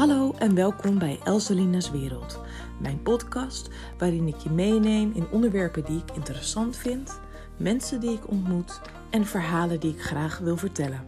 Hallo en welkom bij Elselina's Wereld, mijn podcast waarin ik je meeneem in onderwerpen die ik interessant vind, mensen die ik ontmoet en verhalen die ik graag wil vertellen.